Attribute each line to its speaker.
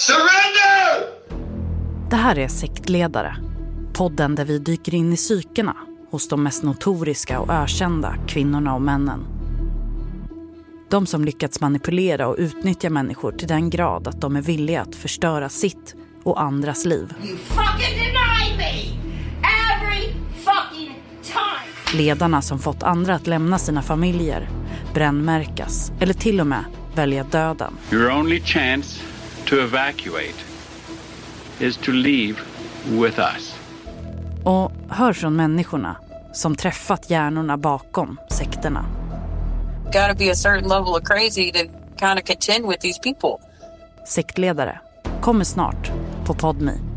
Speaker 1: Surrender!
Speaker 2: Det här är Sektledare. Podden där vi dyker in i psykena hos de mest notoriska och ökända kvinnorna och männen. De som lyckats manipulera och utnyttja människor till den grad att de är villiga att förstöra sitt och andras liv.
Speaker 3: You fucking deny me! Every fucking time!
Speaker 2: Ledarna som fått andra att lämna sina familjer, brännmärkas eller till och med välja döden.
Speaker 4: Your only chance to evacuate is to leave with us.
Speaker 2: Och hör från människorna som träffat hjärnorna bakom sekterna.
Speaker 5: got to be a certain level of crazy to kind of contend with these people.
Speaker 2: Sektledare kommer snart på Podme.